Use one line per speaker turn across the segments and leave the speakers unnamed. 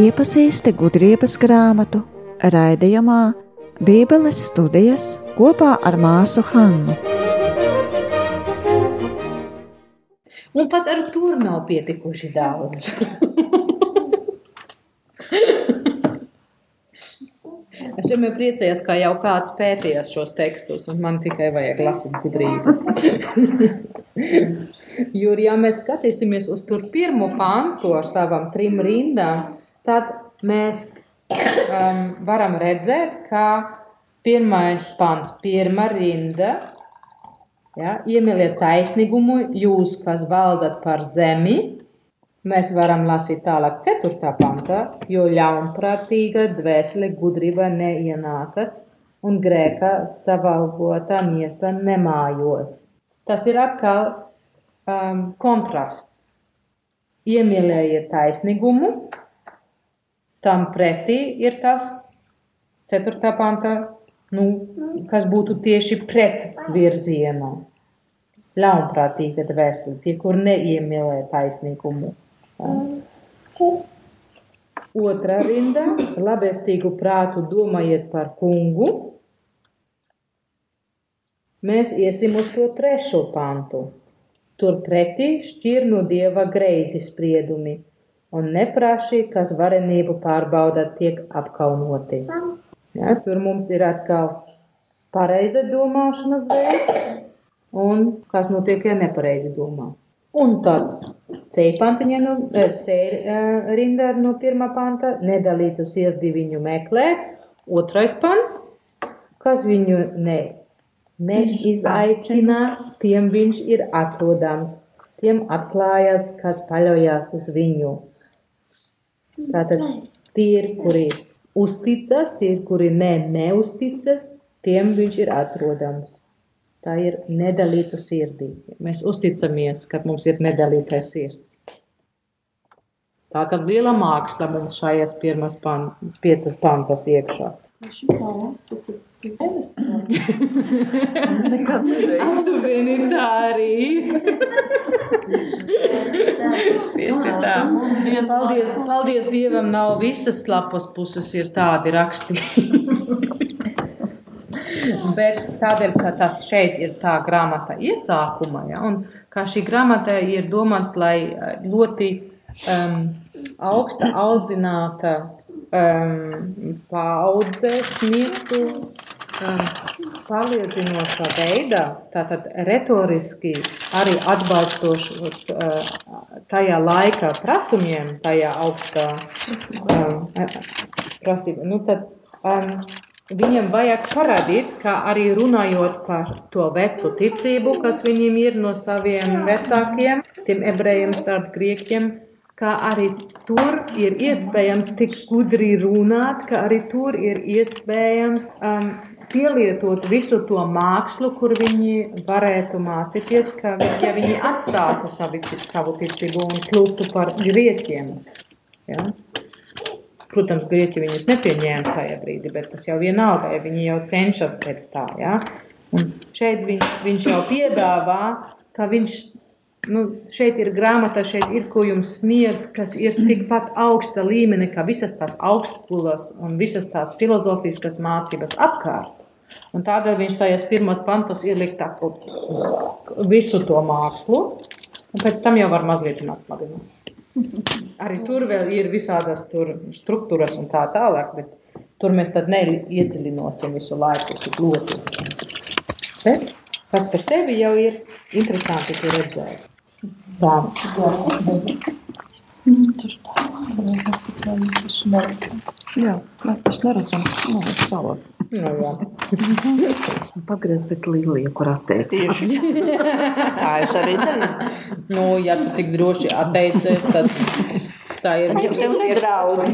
Iepazīsti gudrības grāmatu raidījumā Bībeles studijas kopā ar māsu Hannu.
Un pat ar to nav pietikuši daudz. Es vienmēr priecājos, ka jau kāds pētījās šos tekstus, un man tikai vajag lasīt gudrības. jo, ja mēs skatīsimies uz tur pirmo pantu ar savām trim rindām, tad mēs um, varam redzēt, ka pirmais pants, pirmā rinda, ja, iemīliet taisnīgumu, jūs, kas valdat par zemi, Mēs varam lasīt tālāk, 4. pantā, jo ļaunprātīga dvēsele gudrība neienākas un grēka savalgota miesa nemājos. Tas ir atkal um, kontrasts. Iemīlējiet taisnīgumu, tam pretī ir tas 4. pantā, nu, kas būtu tieši pret virzienu. Ļaunprātīga dvēsele, tie, kur neiemīlē taisnīgumu. Otra rinda - labestīgu prātu domājiet par kungu. Mēs iesim uz to trešo pantu. Turpretī šķir no dieva greizi spriedumi, un nepraši, kas varenību pārbauda, tiek apkaunoti. Ja, tur mums ir atkal pareiza domāšanas veids, un kas notiek, ja nepareizi domā. Un tad C pantiņa no eh, C eh, rinda no pirmā panta nedalītu sirdi viņu meklē. Otrais pants, kas viņu ne, neizaicina, tiem viņš ir atrodams. Tiem atklājas, kas paļaujas uz viņu. Tātad tie ir, kuri uzticas, tie ir, kuri ne, neusticas, tiem viņš ir atrodams. Tā ir nedalīta sirdī. Mēs uzticamies, ka mums ir nedalīta sirds. Tā tad liela māksla mums šajās pirmās pan, piecas pantas iekšā.
Nekad.
Vieni tā arī. Tieši tā. Paldies, paldies Dievam, nav visas lapas puses ir tādi rakstīti. Bet tādēļ, ka tas šeit ir tā grāmata iesākuma, ja, un kā šī grāmata ir domāts, lai eh, ļoti um, augsta audzināta um, paudze sniegtu um, pārliecinošā veidā, tātad retoriski arī atbalstoši uh, tajā laika prasumiem, tajā augstā um, prasība. Nu, tad, um, Viņam vajag parādīt, ka arī runājot par to veco ticību, kas viņiem ir no saviem vecākiem, tiem ebrejiem starp grieķiem, ka arī tur ir iespējams tik gudri runāt, ka arī tur ir iespējams um, pielietot visu to mākslu, kur viņi varētu mācīties, ka ja viņi atstātu savu, savu ticību un kļūtu par grieķiem. Ja? Protams, grieķi viņus nepieņēma tajā brīdī, bet tas jau vienalga, ja viņi jau cenšas pēc tā. Ja? Un šeit viņš, viņš jau piedāvā, ka viņš, nu, šeit ir grāmata, šeit ir ko jums sniegt, kas ir tikpat augsta līmeni, kā visas tās augstpulas un visas tās filozofiskas mācības apkārt. Un tādēļ viņš tajās pirmās pantos ielikt tā visu to mākslu, un pēc tam jau var mazliet atslabināt. Arī tur vēl ir visādas struktūras un tā tālāk, bet tur mēs tad neiedziļināsim visu laiku tik ļoti. Bet pats par sevi jau ir interesanti redzēt. Tā.
Tur tā, tas tikai tas nav. Jā, mēs neredzam, nav tālāk.
Nu, jā.
Pagriez, bet līnija, kur atteicās.
Tā es arī daru. Nu, ja tu tik droši atteicies, tad tā ir.
Es tev nedraudu.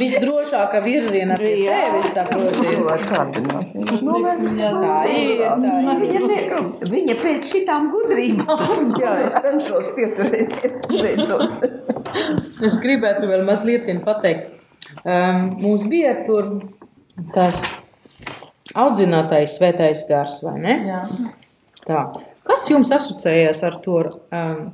Visdrošākā virziena pie tevis, saproti. Tā ir. Tā ir.
Viņa pēc šitām gudrībām. Jā, es cenšos pieturēties.
Es gribētu vēl mazliet pateikt. Um, mums bija tur tas audzinātais svētais gars, vai ne?
Jā.
Tā. Kas jums asociējas ar to um,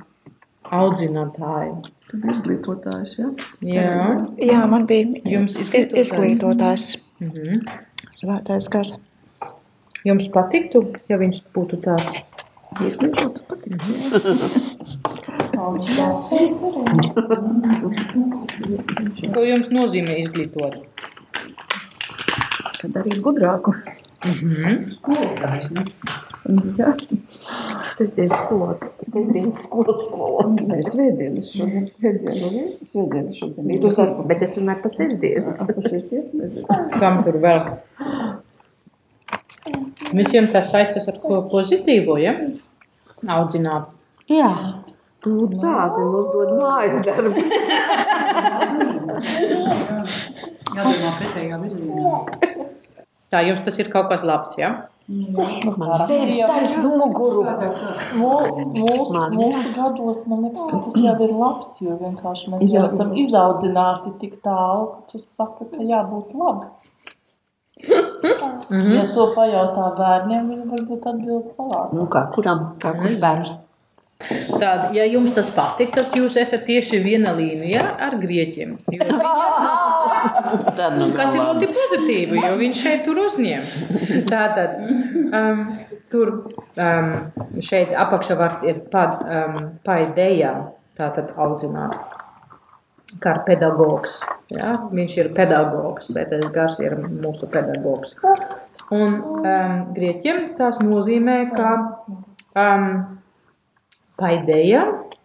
audzinātāju?
Tu biji izglītotājs, jā?
Jā,
Jā, man bija
Jums
iz-
izglītotājs?
izglītotājs
mhm.
svētais gars.
jums patiktu, ja viņš būtu tāds.
Izglītot patīk.
Ko jums nozīmē izglītot?
Kad arī gudrāku.
Mhm.
Jā. Sestdienas skolotā.
Sestdienas skolas skolotāja.
Nē, svētdienas šodien. Svētdiena, nu, svētdiena šodien.
Rīt uz darbu, bet es runāju par sestdienas.
Pa sestdienu? Nezinu.
Kam tur vēl? Visiem tas saistās ar ko pozitīvo, ja? Audzināt.
Jā. Nu, tā, zinu, uzdod mājas darbu.
Jādomā pretējā virzienā.
Tā jums tas ir kaut kas labs, ja?
Man sēdi taisnu muguru.
Mūsu, mūsu gados, man liekas, ka tas jau ir labs, jo vienkārši mēs jau esam izaudzināti tik tālu, ka tu saka, ka jābūt labi.
Mhm.
Ja to pajautā bērniem, viņi varbūt atbild savādi.
Nu, kā kuram? Kā kurš bērns?
Tad, ja jums tas patīk, tad jūs esat tieši viena līnija ar grieķiem.
Tad, nu,
ir ļoti pozitīvi, jo viņš šeit tur uzņems. Tātad, um, tur um, šeit apakšavārds ir pad, um, paidējā, tātad audzināt. Kā pedagogs. Ja? Viņš ir pedagogs, svētais gars ir mūsu pedagogs. Un um, grieķiem tas nozīmē, ka um, paidēja,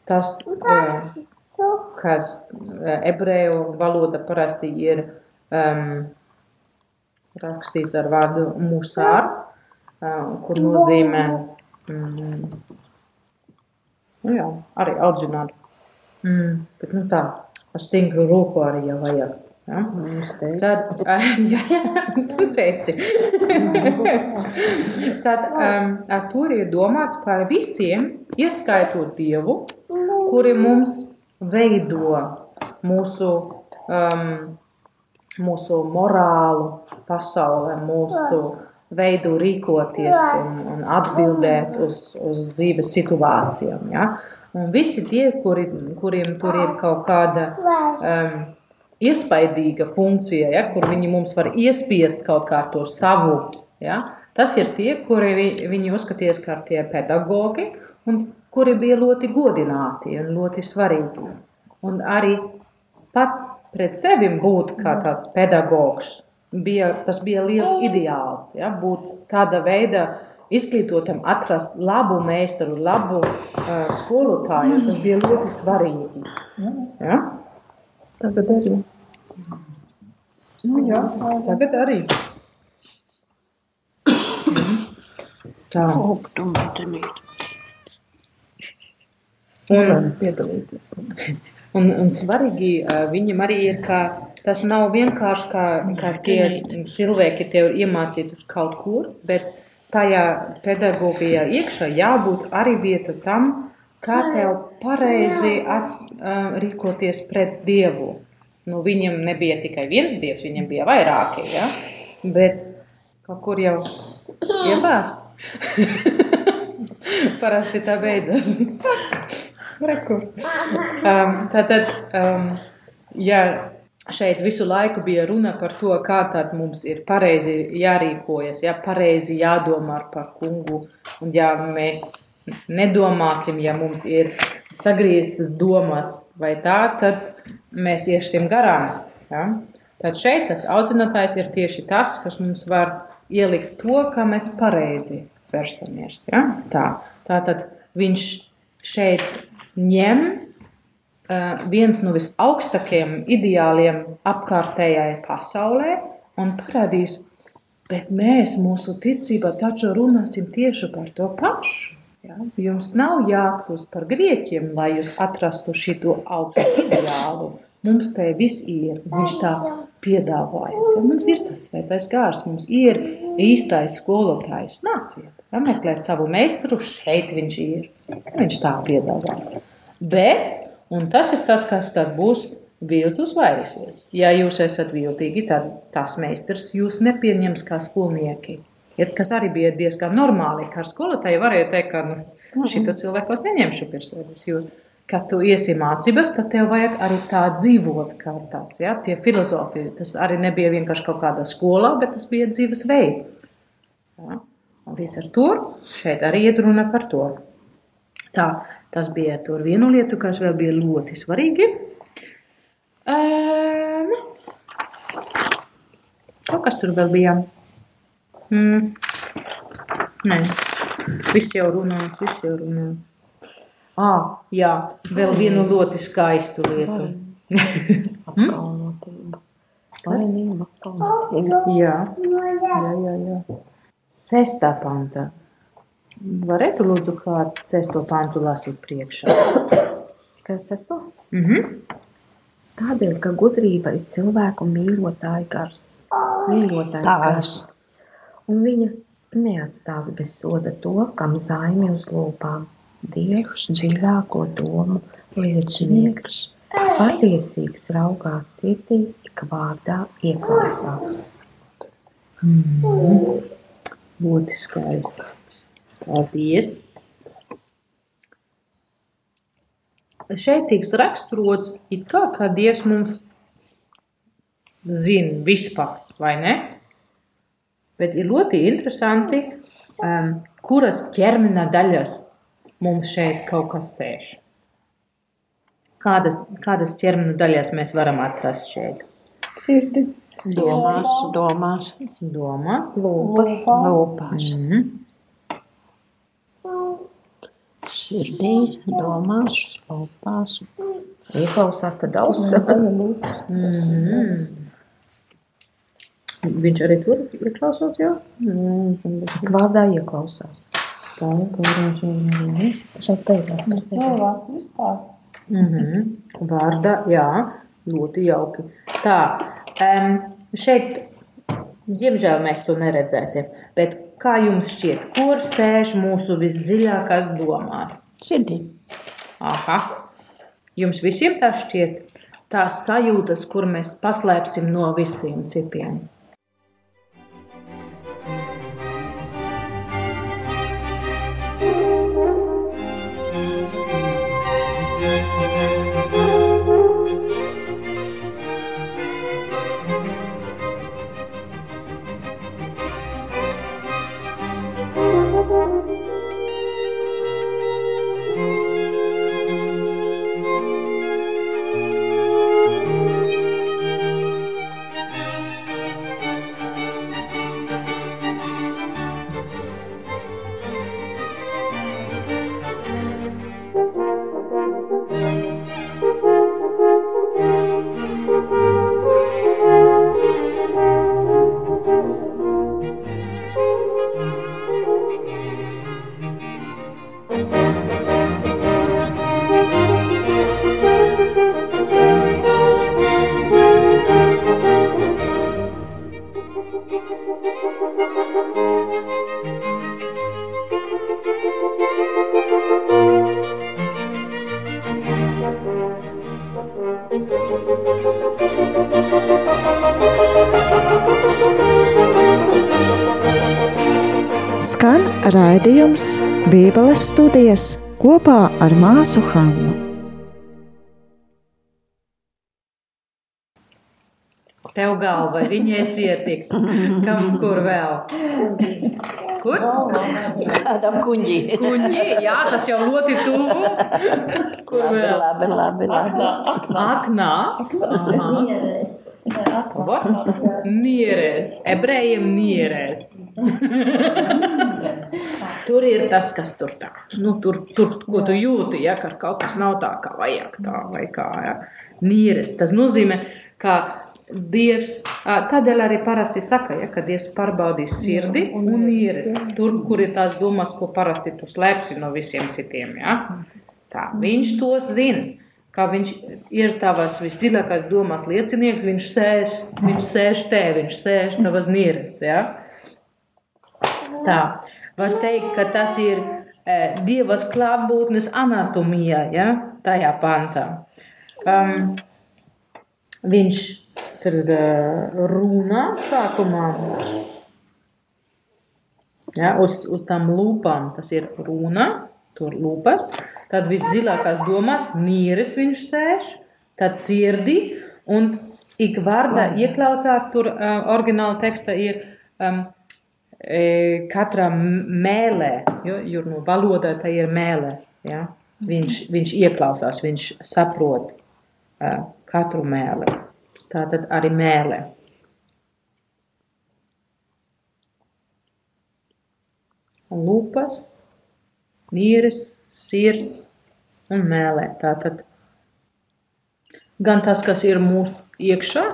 tas, uh, kas uh, ebreju valoda parasti ir um, rakstīts ar vārdu musār, uh, kur nozīmē mm, nu jā, arī audzināt. Mm, bet nu tā, ar stingru roku arī jau vajag. Ja? Tad, jā, jā, tu teici. Tad um, ar to ir domāts par visiem, ieskaitot Dievu, kuri mums veido mūsu, um, mūsu morālu pasaulē, mūsu veidu rīkoties un, un atbildēt uz, uz dzīves situācijām. Ja? Un visi tie, kuri, kuriem tur ir kaut kāda um, iespaidīga funkcija, ja, kur viņi mums var iespiest kaut kā to savu. Ja, tas ir tie, kuri vi, viņi uzskaties kā tie pedagogi un kuri bija ļoti godināti un ļoti svarīgi. Un arī pats pret sevi būt kā tāds pedagogs, bija, tas bija liels ideāls. Ja, būt tāda veida izglītotam, atrast labu meistaru, labu uh, skolotāju, tas bija ļoti svarīgi. Ja?
Tagad arī.
Nu, jā, tagad arī. Tā. Un,
Piedalīties.
un, un svarīgi viņam arī ir, ka tas nav vienkārši kā, kā tie cilvēki tev ir iemācīti uz kaut kur, bet tajā pedagogijā iekšā jābūt arī vieta tam, kā tev pareizi at, ā, rīkoties pret Dievu. Nu, viņam nebija tikai viens dievs, viņam bija vairāki. Ja? Bet kaut kur jau iebāzt. Parasti tā beidzas. Um, tātad, um, ja šeit visu laiku bija runa par to, kā tad mums ir pareizi jārīkojas, ja pareizi jādomā par kungu, un ja mēs nedomāsim, ja mums ir sagrieztas domas vai tā, tad mēs iesim garām. Ja? Tad šeit tas audzinātājs ir tieši tas, kas mums var ielikt to, kā mēs pareizi versamies. Ja? Tā. Tātad viņš šeit ņem uh, viens no visaugstākajiem ideāliem apkārtējai pasaulē un parādīs, bet mēs mūsu ticībā taču runāsim tieši par to pašu. Ja? Jums nav jākļūst par grieķiem, lai jūs atrastu šo augstu ideālu. Mums te viss ir, viņš tā piedāvājas. Ja mums ir tas svētais gārs, mums ir īstais skolotājs. Nāciet, meklēt savu meistaru, šeit viņš ir. Viņš tā piedāvā. Bet, un tas ir tas, kas tad būs viltus vairīsies. Ja jūs esat viltīgi, tad tas meistars jūs nepieņems kā skolnieki. Ja, kas arī bija diezgan normāli, kā skolotāji varēja teikt, ka nu, šito cilvēku es neņemšu pie sevis. Jo, kad tu iesi mācības, tad tev vajag arī tā dzīvot kā tās. Ja? Tie filozofija, tas arī nebija vienkārši kaut kādā skolā, bet tas bija dzīves veids. Ja? Un līdz ar to šeit arī iet runa par to. Tā, tas bija tur viena lieta, kas vēl bija ļoti svarīgi. Um, kas tur vēl bija. Mm. Nē, viss jau runāts, viss jau runāts. Ah, jā, vēl vienu ļoti skaistu lietu.
Apkaunotība. Vainība, apkaunotība.
Jā, jā, jā. jā. Sestā panta. Varētu lūdzu kāds sesto pantu lasīt priekšā.
Kas tas to?
Mhm.
Tādēļ, ka gudrība ir cilvēku mīlotāja gars. Mīlotājs gars. Un viņa neatstās bez soda to, kam zaimi uz lūpām. Dievs dziļāko domu liecinieks. Patiesīgs raugās sirdī, ik vārdā ieklausās.
Ļoti skaisti. Paldies. Šeit tiks raksturots, it kā, kā Dievs mums zina vispār, vai ne? Bet ir ļoti interesanti, um, kuras ķermeņa daļas mums šeit kaut kas sēž. Kādas, kādas ķermeņa daļas mēs varam atrast šeit?
Sirdi.
Domās,
domās.
domās.
Lūpas.
Lūpās.
Mhm.
Sirdī, domās, lūpās.
Ieklausās tad auss.
Mhm. Viņš arī tur ieklausās, jā?
Ik vārdā ieklausās.
Tā, tā,
Šās beigās.
Bet cilvēku vispār.
Mhm. Vārdā, jā, ļoti jauki. Tā, um, šeit, diemžēl mēs to neredzēsim, bet kā jums šķiet, kur sēž mūsu visdziļākās domās?
Sirdī.
Aha. Jums visiem tā šķiet, tās sajūtas, kur mēs paslēpsim no visiem citiem.
Raidījums Bībeles studijas kopā ar māsu Hannu.
Tev galva, viņai ietik. Kam kur vēl? Kur?
Kādam kuģī.
Kuņģi, jā, tas jau ļoti tuvu. Kur
Labi,
vēl?
labi, labi. labi.
Aknās. Nierēs. Ebrejiem nierēs. tur ir tas, kas tur tā. Nu, tur, tur, ko tu jūti, ja ka kaut kas nav tā, kā vajag tā vai kā. Ja. Nierēs. Tas nozīmē, ka Dievs tādēļ arī parasti saka, ja, ka Dievs pārbaudīs sirdi un nīres. Tur, kur ir tās domas, ko parasti tu slēpsi no visiem citiem. Ja. Tā, viņš to zina. Kā viņš ir tavas visdziļākās domās liecinieks, viņš sēž, viņš sēž te, viņš sēž tavas nīres. Ja. Tā, var teikt, ka tas ir e, Dievas klātbūtnes anatomijā, ja, tajā pantā. Um, viņš tur uh, runā sākumā. Ja, uz, uz tām lūpām tas ir runa, tur lūpas. Tad visdziļākās domās nieres viņš sēž, tad sirdī un ik vārdā ieklausās tur uh, oriģināla teksta ir um, e, katra mēlē, jo, jo no valodā tā ir mēlē. Ja? Viņš, viņš ieklausās, viņš saprot uh, katru mēlē. Tā tad arī mēlē. Lupas, nieres, sirds un mēlē. Tātad gan tas, kas ir mūsu iekšā,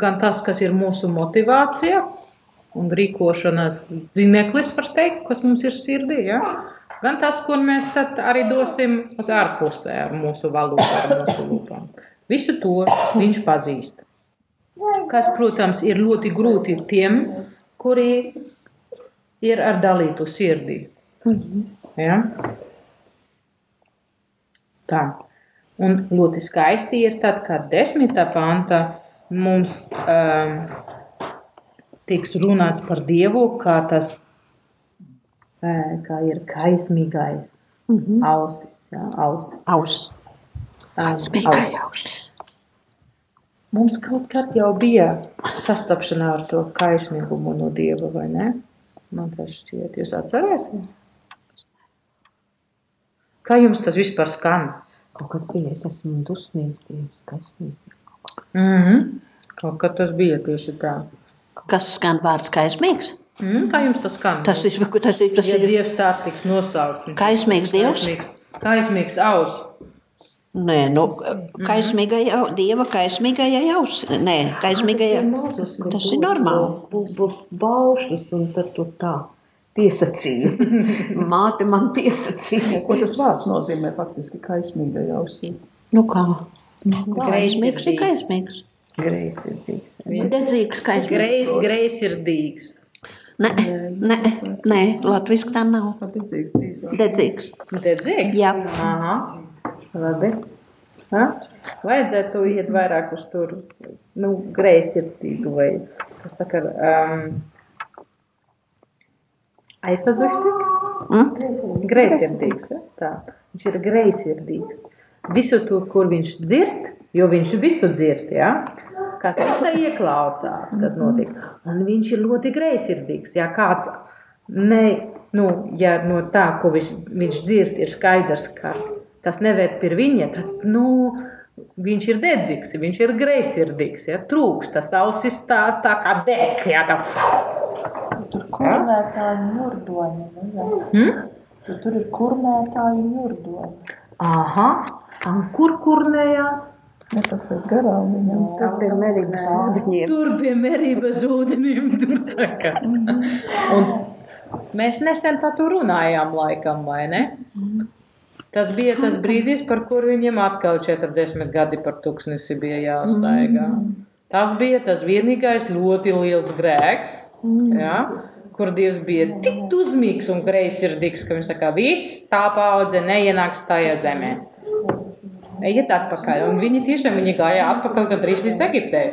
gan tas, kas ir mūsu motivācija un rīkošanas dzineklis, var teikt, kas mums ir sirdī. Ja? Gan tas, ko mēs arī dosim uz ārpusē ar mūsu valodu, ar mūsu lūpām. Visu to viņš pazīst. Kas, protams, ir ļoti grūti tiem, kuri ir ar dalītu sirdī. Ja? Tā. Un ļoti skaisti ir tad, kad desmitā panta mums um, tiks runāts par Dievu, kā tas kā ir kaismīgais -hmm. ausis. Ja, aus.
Aus.
Um, aus. Mums kaut kad jau bija sastapšanā ar to kaismīgumu no Dieva, vai ne? Man tas šķiet, jūs atcerēsiet? Kā jums tas vispār skan?
Kaut kad bija, es esmu dusmīgs Dievs, kaismīgs Dievs.
Mm -hmm. Kaut kad tas bija tieši tā.
Kas skan vārds kaismīgs?
Mm, kā jums tas skan?
Tas ir, tas ir, tas
ja
ir
Dievs tā tiks nosaukts.
Kaismīgs Dievs?
Kaismīgs, kaismīgs aus.
Nē, nu, kaismīgajā, dieva kaismīgajā jaus. Nē, kaismīgajā. Tas ir normāli.
Baušus un tad tu tā piesacīja. Māte man piesacīja.
Ko tas vārds nozīmē faktiski kaismīgajā ausī?
Nu kā? Kaismīgs ir kaismīgs.
Greizsirdīgs.
Dedzīgs kaismīgs.
Grei, greisirdīgs.
Nē, nē, nē, latviski tā nav.
Dedzīgs.
Dedzīgs.
Dedzīgs?
Jā.
Aha. Labi. Ha? Vajadzētu iet vairāk uz tur, nu, greisirdīgu vai, kas saka, um, eifazušķi?
Mm?
Greisirdīgs, ja? tā. Viņš ir greisirdīgs. Visu to, kur viņš dzird, jo viņš visu dzird, ja? kas visai ieklausās, kas notiek. Un viņš ir ļoti greisirdīgs. Ja kāds, ne, nu, ja no tā, ko viņš, viņš dzird, ir skaidrs, ka tas neved pie viņa, tad, nu, viņš ir dedzīgs, viņš ir greisirdīgs, ja trūkst, tas ausis tā, tā kā dek, ja tā.
Tur kurmētāji ņurdoņi. nezinu.
Hmm?
Jo Tur ir kurmētāji ņurdoņi.
Aha, un kur kurnējās?
Ne, tas ir garām viņam.
Tur pie merības ūdeņiem.
Tur pie merības ūdeņiem, tur saka. Un mēs nesen par to runājām laikam, vai ne? Tas bija tas brīdis, par kur viņiem atkal 40 gadi par tūkstnesi bija jāstaigā. Tas bija tas vienīgais ļoti liels grēks, ja, kur Dievs bija tik uzmīgs un greizsirdīgs, ka viņš saka, viss tā paudze neienāks tajā zemē. Ejiet atpakaļ. Un viņi tiešām viņi gāja atpakaļ gandrīz līdz Eģiptei.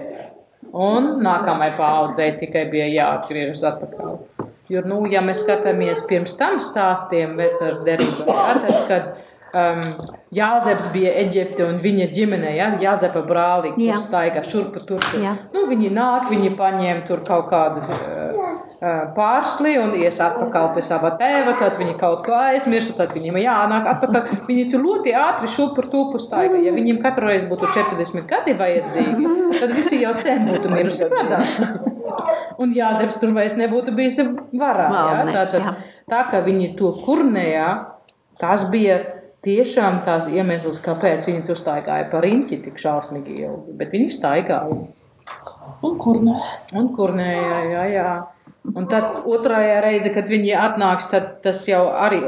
Un nākamajai paudzei tikai bija jāatgriežas atpakaļ. Jo, nu, ja mēs skatāmies pirms tam stāstiem, vecā derībā, tad, kad um, Jāzeps bija Eģipte un viņa ģimene, ja, Jāzepa brāli,
Jā.
kurš staigā šurpu turpu.
Jā.
Nu, viņi nāk, viņi paņem tur kaut kādu uh, uh, pārsli un ies atpakaļ pie sava tēva, tad viņi kaut ko aizmirst, tad viņiem jānāk atpakaļ. Viņi tur ļoti ātri šurpu turpu staigā. Ja viņiem katru reizi būtu 40 gadi vajadzīgi, tad visi jau sen būtu miruši. Un Jāzeps tur vairs nebūtu bijis varā. Ja?
Valdnieks,
Tā,
jā.
tā kā viņi to kurnējā, tas bija tiešām tās iemesls, kāpēc viņi tur staigāja par riņķi tik šausmīgi ilgi. Bet viņi staigāja.
Un kurnē.
Un kurnēja, jā, jā. Un tad otrajā reize, kad viņi atnāks, tad tas jau arī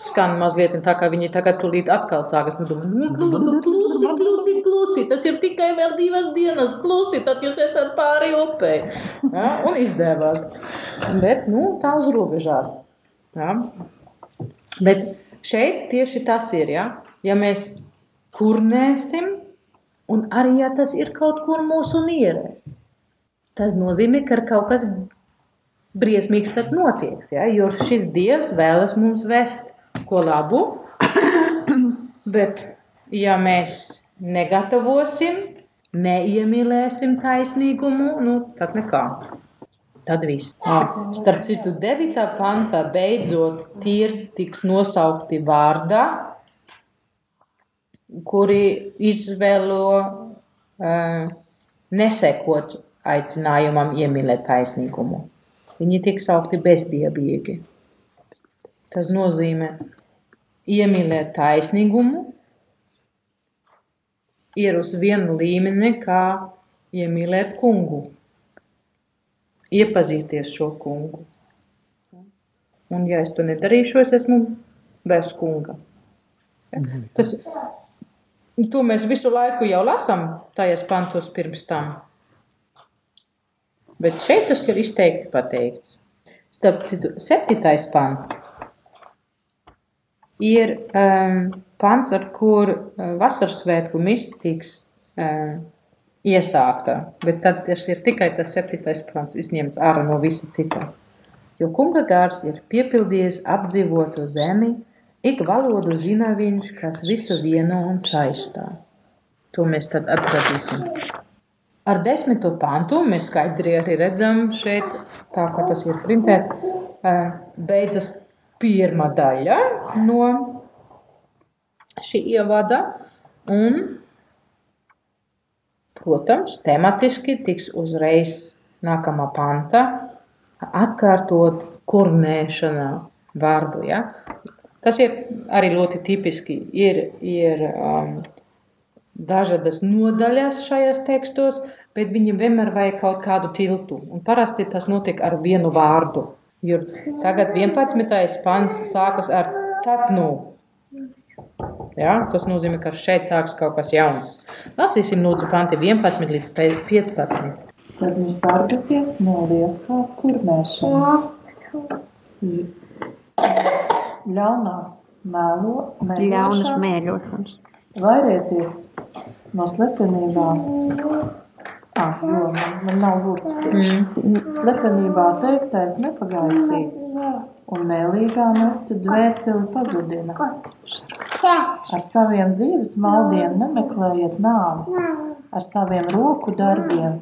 skan mazliet tā, kā viņi tagad tulīt atkal sākas. Nu, domā, nu, klusi, klusi, klusi, klusi, tas ir tikai vēl divas dienas, klusi, tad jūs esat pāri upei. Ja? Un izdevās. Bet, nu, tā uz robežās. Ja? Bet šeit tieši tas ir, ja, ja mēs kurnēsim Un arī, ja tas ir kaut kur mūsu nierēs, tas nozīmē, ka kaut kas briesmīgs tad notieks, ja? jo šis Dievs vēlas mums vest ko labu, bet ja mēs negatavosim, neiemīlēsim taisnīgumu, nu, tad nekā. Tad viss. Starp citu, 9. pantā beidzot tie tiks nosaukti vārdā, kuri izvēlo uh, nesekot aicinājumam iemīlēt taisnīgumu. Viņi tiek saukti bezdiebīgi. Tas nozīmē iemīlēt taisnīgumu, ir uz vienu līmeni, kā iemīlēt kungu, iepazīties šo kungu. Un, ja es to nedarīšu, es esmu bez kunga. Tas, to mēs visu laiku jau lasām tajās pantos pirms tam. Bet šeit tas ir izteikti pateikts. Starp citu, septītais pants ir um, pants, ar kur uh, vasaras svētku mistiks uh, iesākta, bet tad ir tikai tas septītais pants izņemts ārā no visa cita. Jo kunga gars ir piepildījis apdzīvotu zemi, ik valodu zina viņš, kas visu vieno un saistā. To mēs tad atradīsim. Ar desmito pantu mēs skaidri arī redzam šeit, tā kā tas ir printēts, beidzas pirmā daļa no šī ievada un, protams, tematiski tiks uzreiz nākamā panta atkārtot kurnēšanā vārdu, ja? Tas ir arī ļoti tipiski. Ir, ir um, dažādas nodaļas šajos tekstos, bet viņam vienmēr vajag kaut kādu tiltu. Un parasti tas notiek ar vienu vārdu. Jo tagad 11. pants sākas ar tad nu. Ja, tas nozīmē, ka šeit sākas kaut kas jauns. Lasīsim lūdzu panti 11 līdz 15.
Tad jūs sargaties no liekās kurmēšanas. Ļaunās mēlo,
Ļaunas
mēlošanas, vairieties no slepenībām. Ah, jo, man, man nav burts priekš. Slepenībā teiktais nepagaisīs, un mēlīgā mērķa dvēseli pazudina. Ar saviem dzīves maldiem nemeklējiet nāvi, ar saviem roku darbiem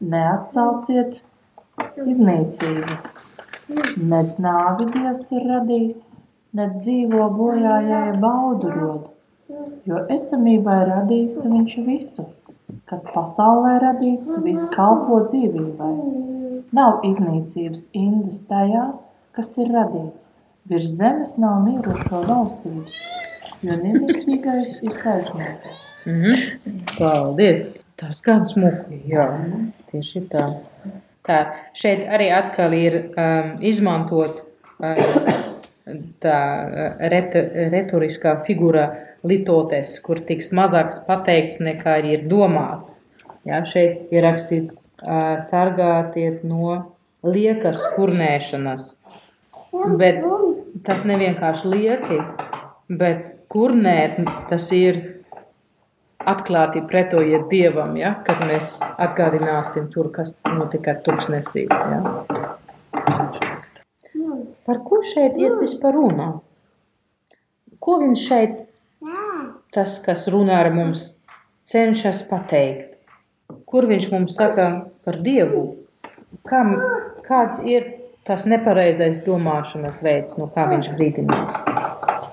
neatsauciet iznīcību. Nec nāvi Dievs ir radījis, nec dzīvo bojājēja baudu rod, jo esamībai radījis viņš visu, kas pasaulē radīts, viss kalpo dzīvībai. Nav iznīcības indas tajā, kas ir radīts. Virs zemes nav mīrošo valstības, jo nemirstīgais ir taisnīgais.
Mm -hmm. Paldies! Tas gan smuki, jā, tieši tā. tā. Šeit arī atkal ir um, izmantot um, tā ret, retoriskā figūra litotes, kur tiks mazāks pateikts nekā ir domāts. Jā, šeit ir rakstīts uh, sargātiet no liekas kurnēšanas, bet tas nevienkārši lieki, bet kurnēt tas ir atklāti pretojiet Dievam, ja, kad mēs atgādināsim tur, kas notika tuksnesī. Ja. Par ko šeit iet vispār runā? Ko viņš šeit, tas, kas runā ar mums, cenšas pateikt? Kur viņš mums saka par Dievu? Kam, kāds ir tas nepareizais domāšanas veids, no kā viņš brīdinās?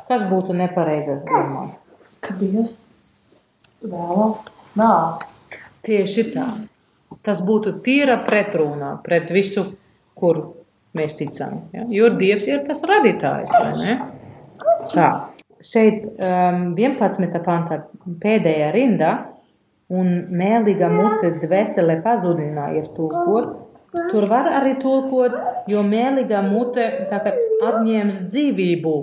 Kas būtu nepareizais domāt?
Kad Dievs vēlas nāvi.
Tieši tā. Tas būtu tīra pretrunā pret visu, kur mēs ticam. Ja? Jo Dievs ir tas radītājs, vai ne? Tā. Šeit um, 11. pantā pēdējā rindā un mēlīga mute dvēsele pazudinā ir tulkots. Tur var arī tulkot, jo mēlīga mute atņems dzīvību.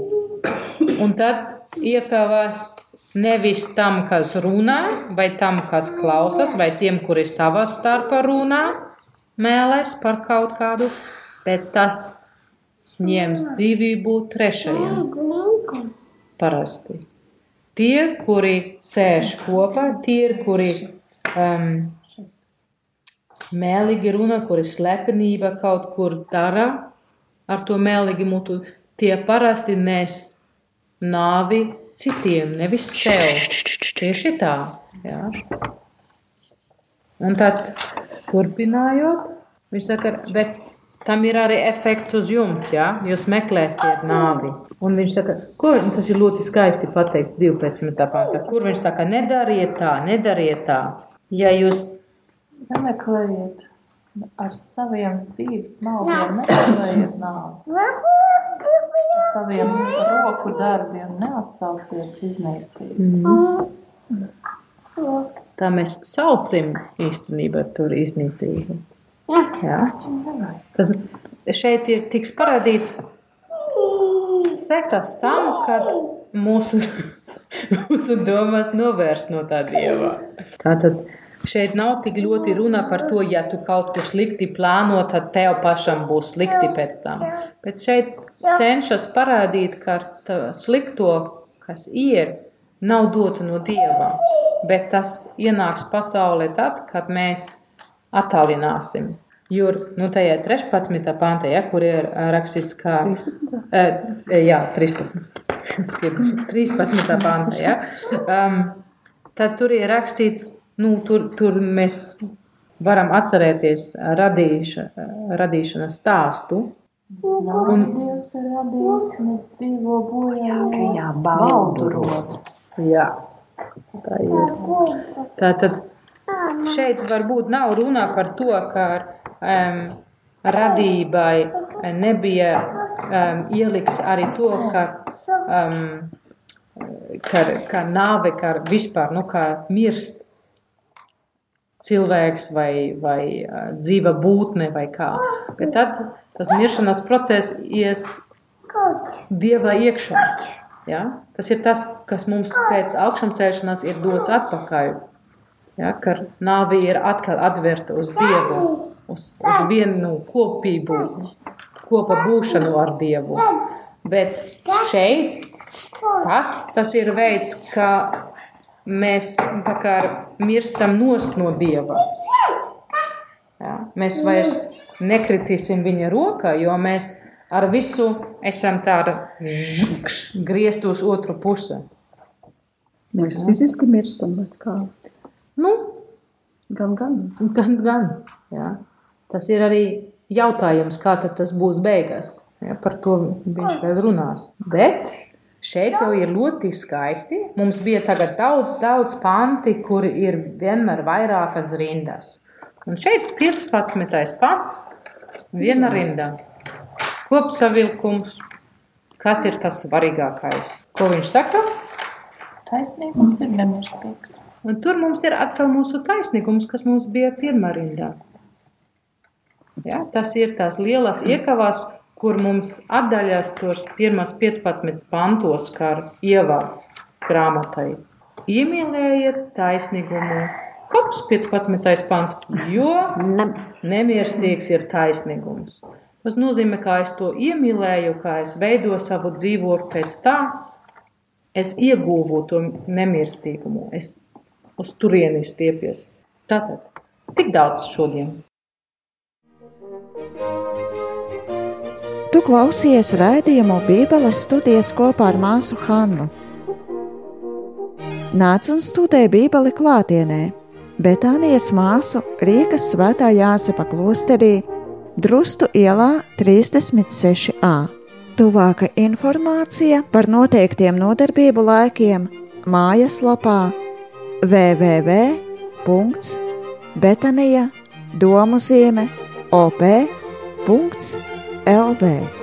Un tad iekavās nevis tam, kas runā, vai tam, kas klausās, vai tiem, kuri savā starpā runā, mēlēs par kaut kādu, bet tas ņems dzīvību trešajam. Parasti. tie, kuri sēž kopā, tie ir, kuri um, mēlīgi runā, kuri slepenība kaut kur dara ar to mēlīgi mutu, tie parasti nes nāvi citiem, nevis sev. Tieši tā. Jā. Un tad, turpinājot, viņš saka, bet tam ir arī efekts uz jums, ja jūs meklēsiet nāvi. Un viņš saka, ko tas ir ļoti skaisti pateikts 12. pāntā, kur viņš saka, nedariet tā, nedariet tā. Ja jūs
Nemeklējiet ar saviem dzīves maldiem, nemeklējiet nāvi. Ar saviem roku darbiem neatsauciet iznīcību.
tā mēs saucam īstenībā tur iznīcību. Jā. Tas šeit ir tiks parādīts sekas tam, kad mūsu, mūsu domas novērst no tā dieva. Tātad šeit nav tik ļoti runa par to, ja tu kaut ko slikti plāno, tad tev pašam būs slikti pēc tam. Bet šeit cenšas parādīt, ka slikto, kas ir, nav dota no dieva, bet tas ienāks pasaulē tad, kad mēs attālināsim. Jo nu, tajā 13. pāntā, ja, kur ir ā, rakstīts, ka. 13. Uh, jā, 13. 13. pāntā. Ja, um, tad tur ir rakstīts, nu, tur, tur mēs varam atcerēties radīša, radīšanas stāstu.
Un
Jā,
tā ir. Tā tad šeit varbūt nav runa par to, ka um, radībai nebija um, ielikts arī to, ka, um, ka, ka nāve, ka vispār, nu, kā mirst cilvēks vai, vai dzīva būtne vai kā. Bet tad tas miršanas process ies Dieva iekšā. Ja? Tas ir tas, kas mums pēc augšām ir dots atpakaļ. Ja? Ka nāve ir atkal atverta uz Dievu, uz, uz vienu kopību, kopā būšanu ar Dievu. Bet šeit tas, tas ir veids, kā mēs kā mirstam no Dieva. Ja? Mēs vairs nekritīsim viņa rokā, jo mēs ar visu esam tāda griezt uz otru pusi.
Nevis fiziski mirstam, bet kā
Nu,
gan, gan.
gan, gan. Ja? Tas ir arī jautājums, kā tas būs beigās. Ja? Par to viņš vēl runās. Bet šeit jau ir ļoti skaisti. Mums bija daudz, daudz panti, kuri ir vienmēr vairākas rindas. Un šeit 15. pants, viena rinda. Kopsavilkums, kas ir tas svarīgākais? Ko viņš saka?
Taisnīgums ir nemirstīgs.
Un tur mums ir atkal mūsu taisnīgums, kas mums bija pirmā rindā. Ja, tas ir tās lielas iekavās, kur mums atdaļās tos pirmās 15 pantos, kā ievāds grāmatai. Iemīlējiet taisnīgumu. Kops 15. pants, jo
Ne,
nemirstīgs ir taisnīgums. Tas nozīmē, ka es to iemīlēju, kā es veidoju savu dzīvotu pēc tā, es ieguvu to nemirstīgumu, es uz turieni stiepies. Tātad, tik daudz šodien.
Tu klausies raidījumu Bībeles studijas kopā ar māsu Hannu. Nāc un studē Bībeli klātienē, bet Anijas māsu Rīgas svētā Jāsepa klosterī Drustu ielā 36a. Tuvāka informācija par noteiktiem nodarbību laikiem mājaslapā www.betanija Elve.